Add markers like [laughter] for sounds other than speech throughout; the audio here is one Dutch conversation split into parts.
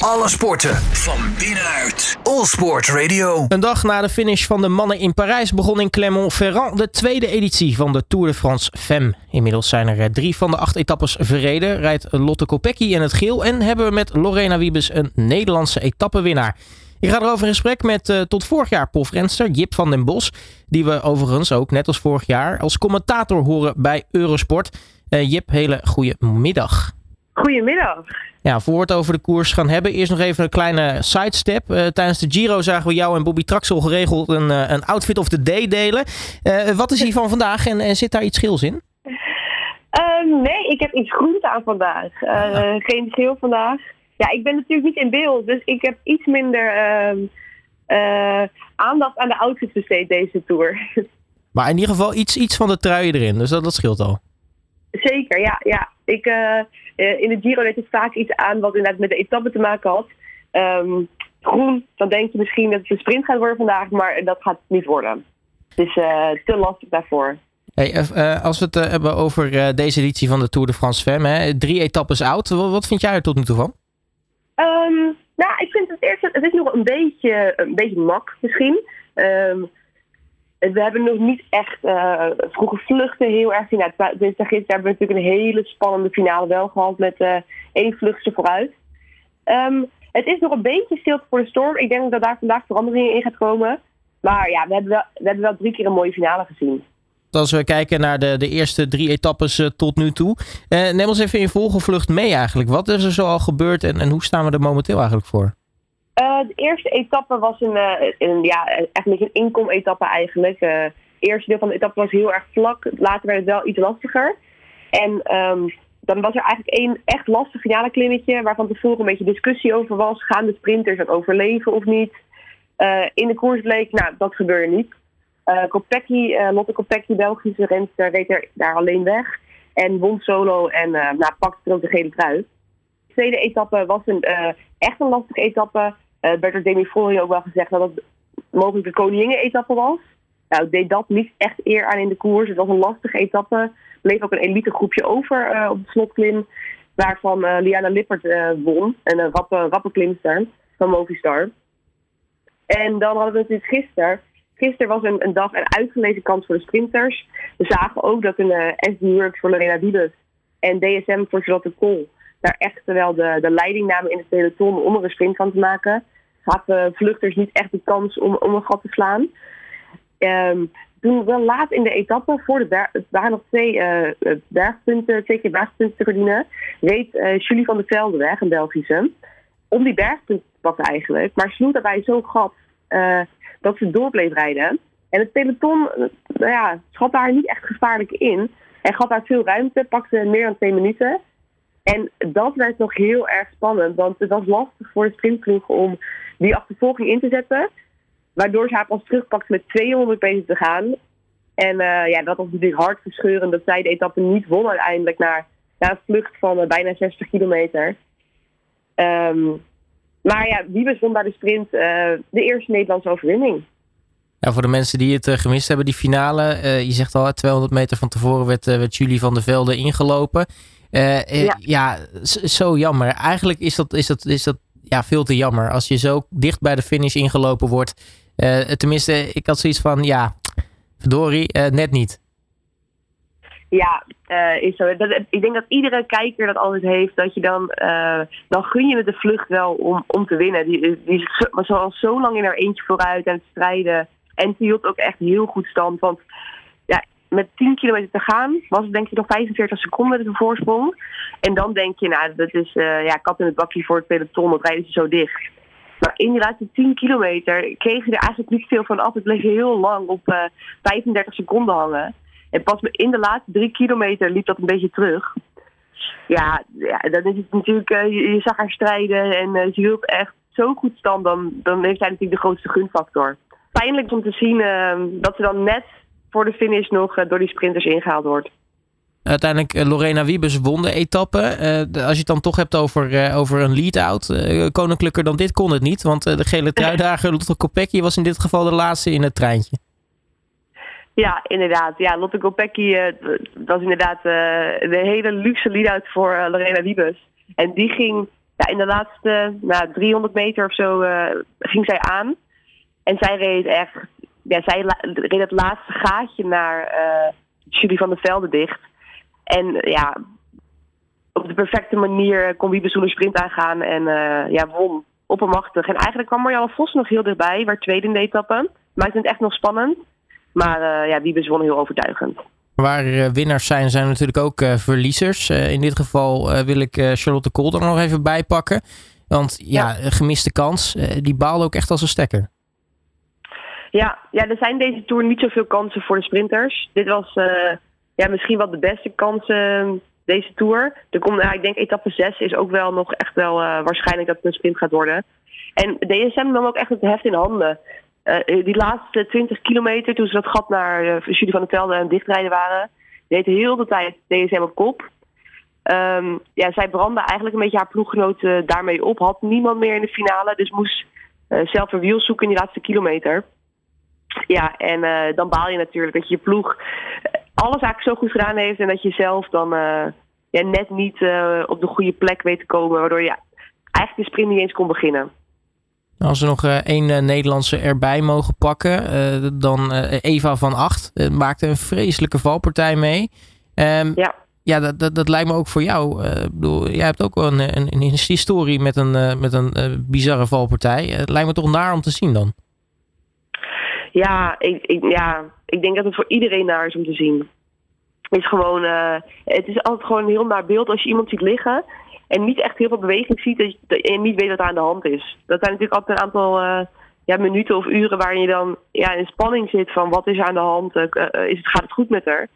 Alle sporten van binnenuit. All Sport Radio. Een dag na de finish van de mannen in Parijs begon in Clermont-Ferrand de tweede editie van de Tour de France Femme. Inmiddels zijn er eh, drie van de acht etappes verreden. Rijdt Lotte Kopecky in het geel en hebben we met Lorena Wiebes een Nederlandse etappenwinnaar. Ik ga erover in gesprek met uh, tot vorig jaar profrenster Jip van den Bos. Die we overigens ook, net als vorig jaar, als commentator horen bij Eurosport. Uh, Jip, hele goede middag. Goedemiddag. Ja, voor we het over de koers gaan hebben, eerst nog even een kleine sidestep. Uh, tijdens de Giro zagen we jou en Bobby Traxel geregeld een, uh, een outfit of the day delen. Uh, wat is die van vandaag en, en zit daar iets schils in? Ehm, nee, ik heb iets groens aan vandaag. Ah. Geen geel vandaag. Ja, ik ben natuurlijk niet in beeld, dus ik heb iets minder ehm, aandacht aan de outfit besteed deze tour. [laughs] Maar in ieder geval iets, iets van de trui erin, dus dat, dat scheelt al. Zeker, ja. ja. Ik, uh, in de Giro deed het vaak iets aan wat inderdaad met de etappe te maken had. Um, groen, dan denk je misschien dat het een sprint gaat worden vandaag, maar dat gaat het niet worden. Het is uh, te lastig daarvoor. Hey, als we het hebben over deze editie van de Tour de France Femme, drie etappes oud. Wat vind jij er tot nu toe van? Um, nou, ik vind het eerst, het is nog een beetje, een beetje mak misschien. Um, we hebben nog niet echt uh, vroege vluchten heel erg gezien. Nou, gisteren hebben we natuurlijk een hele spannende finale wel gehad met uh, één vluchtje vooruit. Um, het is nog een beetje stilte voor de storm. Ik denk dat daar vandaag veranderingen in gaat komen. Maar ja, we hebben wel, we hebben wel drie keer een mooie finale gezien. Als we kijken naar de, de eerste drie etappes uh, tot nu toe. neem ons even in volgevlucht mee eigenlijk. Wat is er zo al gebeurd en, en hoe staan we er momenteel eigenlijk voor? Uh, de eerste etappe was een, uh, een ja, echt een beetje een inkom-etappe eigenlijk. Uh, het eerste deel van de etappe was heel erg vlak. Later werd het wel iets lastiger. En um, dan was er eigenlijk één echt lastig finale klimmetje... waar van tevoren een beetje discussie over was. Gaan de sprinters het overleven of niet? in de koers bleek, nou, dat gebeurde niet. Kopecky, Lotte Kopecky, Belgische renster, reed er daar alleen weg. En won solo en nou, pakte er ook de gele trui. De tweede etappe was een, echt een lastige etappe werd door Demi ook wel gezegd dat het mogelijk de koningin-etappe was. Nou, deed dat niet echt eer aan in de koers. Het was een lastige etappe. Bleef ook een elite groepje over uh, op de slotklim. Waarvan uh, Liana Lippert won. En een rappe, rappe van Movistar. En dan hadden we natuurlijk gisteren. Gisteren was een, een dag een uitgelezen kans voor de sprinters. We zagen ook dat een SD Works voor Lorena Wiebes en DSM voor Charlotte Kool daar echt wel de, de leiding namen in het peloton om er een sprint van te maken. Hadden vluchters niet echt de kans om, om een gat te slaan. Toen wel laat in de etappe, voor de berg, waren nog twee uh, bergpunten, twee keer bergpunten te verdienen, reed uh, Julie van der Velde weg, een Belgische, om die bergpunten te pakken eigenlijk. Maar sloeg daarbij zo'n gat dat ze door bleef rijden. En het peloton nou ja, schat daar niet echt gevaarlijk in. En gaf daar veel ruimte, pakte meer dan twee minuten. En dat werd nog heel erg spannend, want het was lastig voor de sprintploeg om die achtervolging in te zetten. Waardoor ze haar pas terugpakte met 200 meter te gaan. En uh, ja, dat was natuurlijk hartverscheurend dat zij de etappe niet won uiteindelijk naar, naar een vlucht van uh, bijna 60 kilometer. Um, maar ja, Wiebes won bij de sprint uh, de eerste Nederlandse overwinning. Ja, voor de mensen die het gemist hebben, die finale. je zegt al, 200 meter van tevoren werd, werd Julie van der Velde ingelopen. Ja. ja, zo jammer. Eigenlijk is dat, is, dat, is dat ja, veel te jammer. Als je zo dicht bij de finish ingelopen wordt. Uh, tenminste, ik had zoiets van, ja, verdorie, uh, net niet. Ja, is zo. Ik denk dat iedere kijker dat altijd heeft. Dat je dan, dan gun je het de vlucht wel om, om te winnen. Die, die was al zo lang in haar eentje vooruit aan het strijden. En die hield ook echt heel goed stand. Want met 10 kilometer te gaan was het denk ik nog 45 seconden de voorsprong. En dan denk je, nou, dat is uh, ja, kat in het bakje voor het peloton, dat rijden ze zo dicht. Maar in die laatste 10 kilometer kreeg je er eigenlijk niet veel van af. Het bleef heel lang op uh, eh, 35 seconden hangen. En pas in de laatste drie kilometer liep dat een beetje terug. Ja, ja dan is het natuurlijk, uh, je, zag haar strijden en ze hield echt zo goed stand. Dan, dan heeft zij natuurlijk de grootste gunfactor. Pijnlijk om te zien dat ze dan net voor de finish nog eh, door die sprinters ingehaald wordt. Uiteindelijk uh, Lorena Wiebes won de etappe. Uh, als je het dan toch hebt over, over een lead-out. koninklijker dan dit kon het niet. Want de gele truidager [laughs] Lotte Kopecky was in dit geval de laatste in het treintje. Ja, inderdaad. Ja, Lotte Kopecky was inderdaad een hele luxe lead-out voor Lorena Wiebes. En die ging ja, in de laatste nou, 300 meter of zo ging zij aan. En zij reed echt, ja, zij reed het laatste gaatje naar Julie van der Velde dicht. En ja, op de perfecte manier kon Wiebe een sprint aangaan en ja, won oppermachtig. En eigenlijk kwam Marjane Vos nog heel dichtbij, waar tweede in de etappe. Maakt het echt nog spannend. Maar uh, ja, Wiebes won heel overtuigend. Waar uh, winnaars zijn, zijn natuurlijk ook verliezers. in dit geval wil ik Charlotte Kool er nog even bij pakken. Want ja, ja. gemiste kans, die baalde ook echt als een stekker. Ja, ja, er zijn deze Tour niet zoveel kansen voor de sprinters. Dit was ja, misschien wel de beste kansen deze Tour. Er komt, ik denk etappe 6 is ook wel nog echt wel waarschijnlijk dat het een sprint gaat worden. En DSM nam ook echt het heft in handen. Uh, die laatste 20 kilometer, toen ze dat gat naar uh, Julie van der Velde en dichtrijden waren, deed heel de tijd DSM op kop. Um, ja, zij brandde eigenlijk een beetje haar ploeggenoten daarmee op. Had niemand meer in de finale, dus moest zelf een wiel zoeken in die laatste kilometer. Ja, en dan baal je natuurlijk dat je ploeg alles eigenlijk zo goed gedaan heeft en dat je zelf dan ja, net niet op de goede plek weet te komen, waardoor je eigenlijk de sprint niet eens kon beginnen. Als we nog één Nederlandse erbij mogen pakken, dan Eva van Acht. maakte een vreselijke valpartij mee. Um, ja. Ja, dat, dat, dat, lijkt me ook voor jou. ik bedoel, jij hebt ook wel een, een, een historie met een, met een bizarre valpartij. het lijkt me toch naar om te zien dan? Ja ik, ik, ja, ik denk dat het voor iedereen naar is om te zien. Is gewoon, het is altijd gewoon een heel naar beeld als je iemand ziet liggen en niet echt heel veel beweging ziet en niet weet wat er aan de hand is. Dat zijn natuurlijk altijd een aantal uh, ja, minuten of uren waarin je dan ja, in spanning zit van wat is er aan de hand, uh, is het, gaat het goed met haar.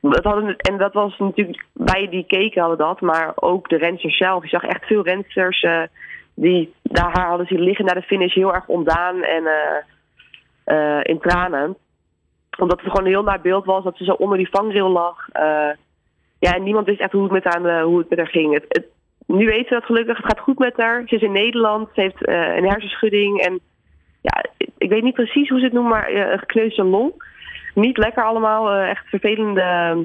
Dat hadden, en dat was natuurlijk, wij die keken hadden dat, maar ook de rensters zelf. Je zag echt veel rensters die daar hadden zien liggen naar de finish heel erg ontdaan en in tranen. Omdat het gewoon een heel naar beeld was dat ze zo onder die vangrail lag ja, niemand wist echt hoe het met haar, eh, hoe het met haar ging. Het, nu weet ze dat gelukkig. Het gaat goed met haar. Ze is in Nederland. Ze heeft een hersenschudding. En ja, ik weet niet precies hoe ze het noemen, maar een gekneusde long. Niet lekker allemaal. Echt vervelende,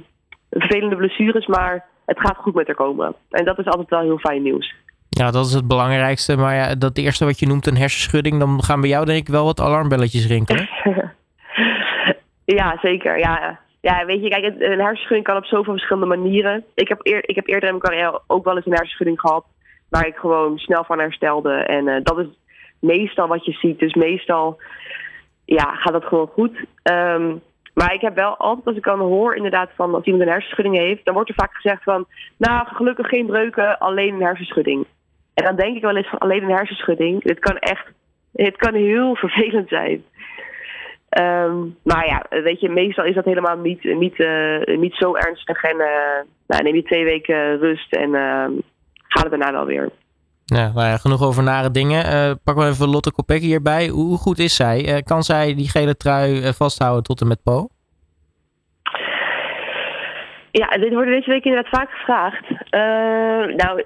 vervelende blessures. Maar het gaat goed met haar komen. En dat is altijd wel heel fijn nieuws. Ja, dat is het belangrijkste. Maar ja, dat eerste wat je noemt, een hersenschudding, dan gaan bij jou denk ik wel wat alarmbelletjes rinkelen. [laughs] ja, zeker. Ja, ja, weet je, kijk, een hersenschudding kan op zoveel verschillende manieren. Ik heb, eer, ik heb eerder in mijn carrière ook wel eens een hersenschudding gehad. Waar ik gewoon snel van herstelde. En uh, dat is meestal wat je ziet. Dus meestal ja, gaat dat gewoon goed. Um, maar ik heb wel altijd, als ik dan hoor inderdaad van als iemand een hersenschudding heeft, dan wordt er vaak gezegd van, nou gelukkig geen breuken, alleen een hersenschudding. En dan denk ik wel eens van alleen een hersenschudding. Dit kan echt, het kan heel vervelend zijn. Um, maar ja, weet je, meestal is dat helemaal niet, niet, uh, niet zo ernstig. En uh, nou, neem je twee weken rust en uh, gaat het daarna wel weer. Ja, nou ja, genoeg over nare dingen. Pakken we even Lotte Kopecky hierbij. Hoe goed is zij? kan zij die gele trui vasthouden tot en met Po? Ja, dit wordt deze week inderdaad vaak gevraagd. nou,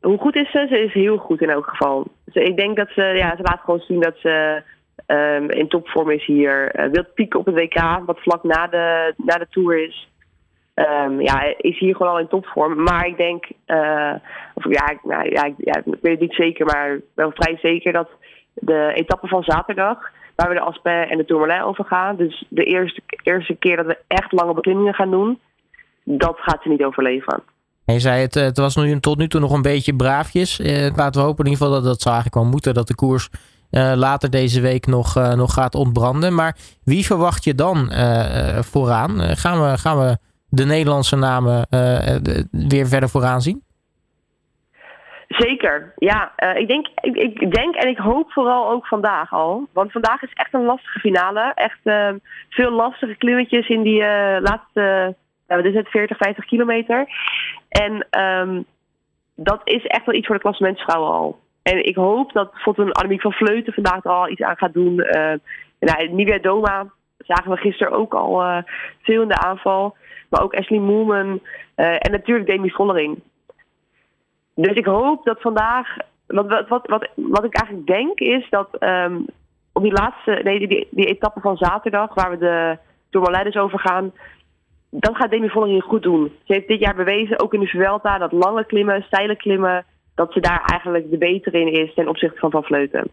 hoe goed is ze? Ze is heel goed in elk geval. Dus ik denk dat ze, ja, ze laat gewoon zien dat ze um, in topvorm is hier. Uh, wil pieken op het WK, wat vlak na de, na de Tour is. Um, ja, is hier gewoon al in topvorm. Maar ik denk, uh, of ja, nou, ja, ja, ik weet het niet zeker, maar wel vrij zeker dat de etappe van zaterdag, waar we de Aspen en de Tourmalet over gaan, dus de eerste, eerste keer dat we echt lange beklimmingen gaan doen, dat gaat ze niet overleven. Je zei het, het was nu, tot nu toe nog een beetje braafjes. Eh, laten we hopen in ieder geval dat dat zou eigenlijk wel moeten, dat de koers uh, later deze week nog, nog gaat ontbranden. Maar wie verwacht je dan vooraan? gaan, we, gaan we de Nederlandse namen weer verder vooraan zien? Zeker, ja. ik, denk, ik, ik, denk en ik hoop vooral ook vandaag al. Want vandaag is echt een lastige finale. Echt veel lastige klimmetjes in die laatste, dit is het 40, 50 kilometer. En um, dat is echt wel iets voor de klassementsvrouwen al. En ik hoop dat bijvoorbeeld een Annemiek van Vleuten vandaag er al iets aan gaat doen. Uh, nou, Nivea Doma zagen we gisteren ook al uh, veel in de aanval. Maar ook Ashley Moolman uh, en natuurlijk Demi Vollering. Dus ik hoop dat vandaag... Wat, wat, wat, wat, wat ik eigenlijk denk is dat um, op die laatste... Nee, die, die etappe van zaterdag waar we de Tourmalet over gaan... Dat gaat Demi Vollering goed doen. Ze heeft dit jaar bewezen, ook in de Vuelta, dat lange klimmen, steile klimmen dat ze daar eigenlijk de betere in is ten opzichte van Van Vleuten.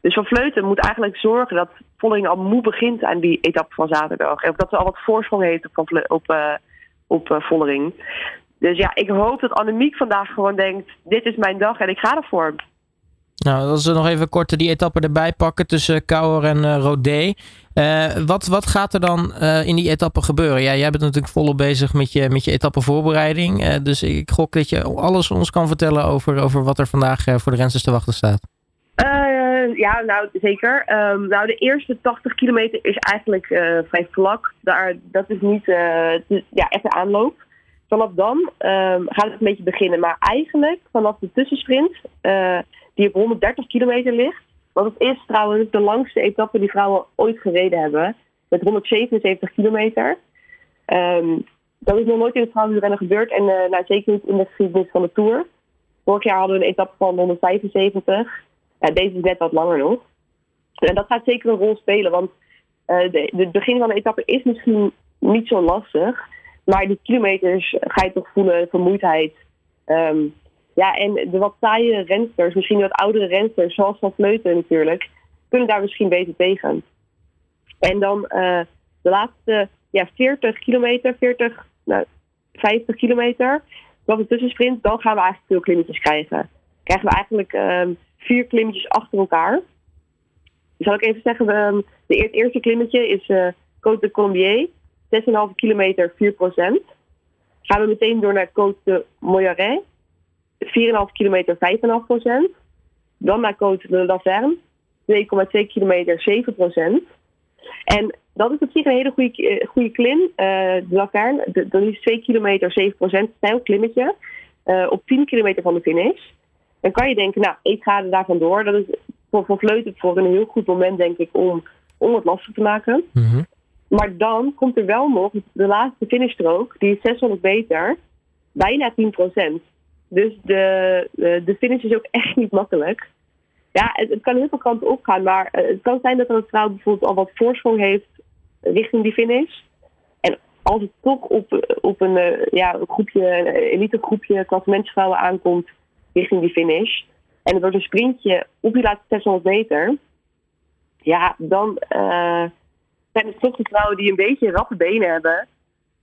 Dus Van Vleuten moet eigenlijk zorgen dat Vollering al moe begint aan die etappe van zaterdag. Of dat ze al wat voorsprong heeft op, op, op, uh, op uh, Vollering. Dus ja, ik hoop dat Annemiek vandaag gewoon denkt: dit is mijn dag en ik ga ervoor. Nou, als we nog even kort die etappe erbij pakken tussen Kouwer en uh, Rodé. Uh, wat, wat gaat er dan uh, in die etappe gebeuren? Ja, jij bent natuurlijk volop bezig met je, met je etappevoorbereiding. Uh, dus ik gok dat je alles ons kan vertellen over, over wat er vandaag voor de rensters te wachten staat. ja, nou zeker. Um, nou, de eerste 80 kilometer is eigenlijk vrij vlak. Daar, dat is niet ja, echt een aanloop. Vanaf dan um, gaat het een beetje beginnen. Maar eigenlijk vanaf de tussensprint die op 130 kilometer ligt. Want het is trouwens de langste etappe die vrouwen ooit gereden hebben. Met 177 kilometer. Um, dat is nog nooit in het vrouwenrennen gebeurd. En uh, zeker niet in de geschiedenis van de Tour. Vorig jaar hadden we een etappe van 175. Ja, deze is net wat langer nog. En dat gaat zeker een rol spelen. Want het begin van de etappe is misschien niet zo lastig. Maar die kilometers ga je toch voelen, vermoeidheid. Um, ja, en de wat saaie rensters, misschien wat oudere rensters, zoals Van Vleuten natuurlijk, kunnen daar misschien beter tegen. En dan uh, de laatste ja, 40 kilometer, 40, nou, 50 kilometer, wat een tussensprint, dan gaan we eigenlijk veel klimmetjes krijgen. Krijgen we eigenlijk um, vier klimmetjes achter elkaar. Zal ik even zeggen, um, de, het eerste klimmetje is uh, Côte de Colombier, 6,5 kilometer, 4 procent. Gaan we meteen door naar Côte de Moyaret, 4,5 kilometer 5,5 procent. Dan naar Côte de Laverne, 2,2 kilometer 7 procent. En dat is op zich een hele goede, goede klim. Uh, de Laverne, dat is 2 kilometer 7 procent, stijl klimmetje. Uh, op 10 kilometer van de finish. Dan kan je denken, nou, ik ga er daar vandoor. Dat is voor, voor Vleuten voor een heel goed moment, denk ik, om, om het lastig te maken. Mm -hmm. Maar dan komt er wel nog de laatste finishstrook, die is 600 meter, bijna 10 procent. Dus de, de, finish is ook echt niet makkelijk. Ja, het, kan heel veel kanten opgaan, maar het kan zijn dat een vrouw bijvoorbeeld al wat voorsprong heeft richting die finish. En als het toch op, op een, ja, een groepje, een elite groepje klassementsvrouwen aankomt richting die finish. En het wordt een sprintje op die laatste 600 meter. Ja, dan uh, zijn het toch de vrouwen die een beetje rappe benen hebben.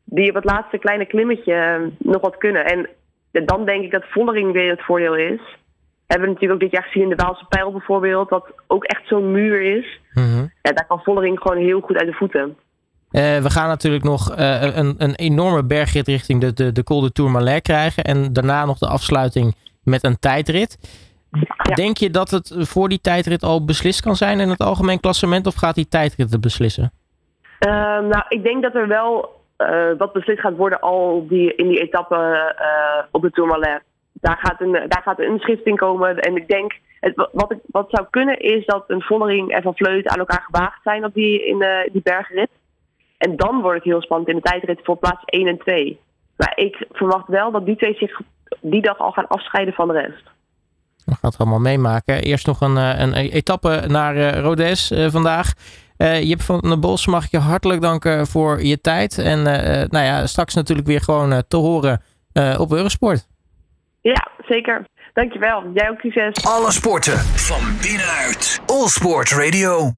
Die op het laatste kleine klimmetje nog wat kunnen. En dan denk ik dat Vollering weer het voordeel is. Hebben we natuurlijk ook dit jaar gezien in de Waalse Pijl bijvoorbeeld, wat ook echt zo'n muur is. Mm -hmm. ja, daar kan Vollering gewoon heel goed uit de voeten. Uh, we gaan natuurlijk nog uh, een, een enorme bergrit richting de, de, de Col de Tourmalet krijgen. En daarna nog de afsluiting met een tijdrit. Ja. Denk je dat het voor die tijdrit al beslist kan zijn in het algemeen klassement? Of gaat die tijdrit het beslissen? Uh, nou, ik denk dat er wel wat beslist gaat worden al die, in die etappe uh, op de Tourmalet. Daar gaat, een, daar gaat een komen. En ik denk, het, wat, ik, wat zou kunnen is dat een Vollering en Van Vleut aan elkaar gewaagd zijn op die, in de, die bergrit. En dan wordt het heel spannend in de tijdrit voor plaats 1 en 2. Maar ik verwacht wel dat die twee zich die dag al gaan afscheiden van de rest. We gaan het allemaal meemaken. Eerst nog een, een etappe naar Rodes vandaag. Uh, Jip van den Bos, mag ik je hartelijk danken voor je tijd. En uh, nou ja, straks natuurlijk weer gewoon uh, te horen op Eurosport. Ja, zeker. Dankjewel. Jij ook succes. Alle sporten van binnenuit. All Sport Radio.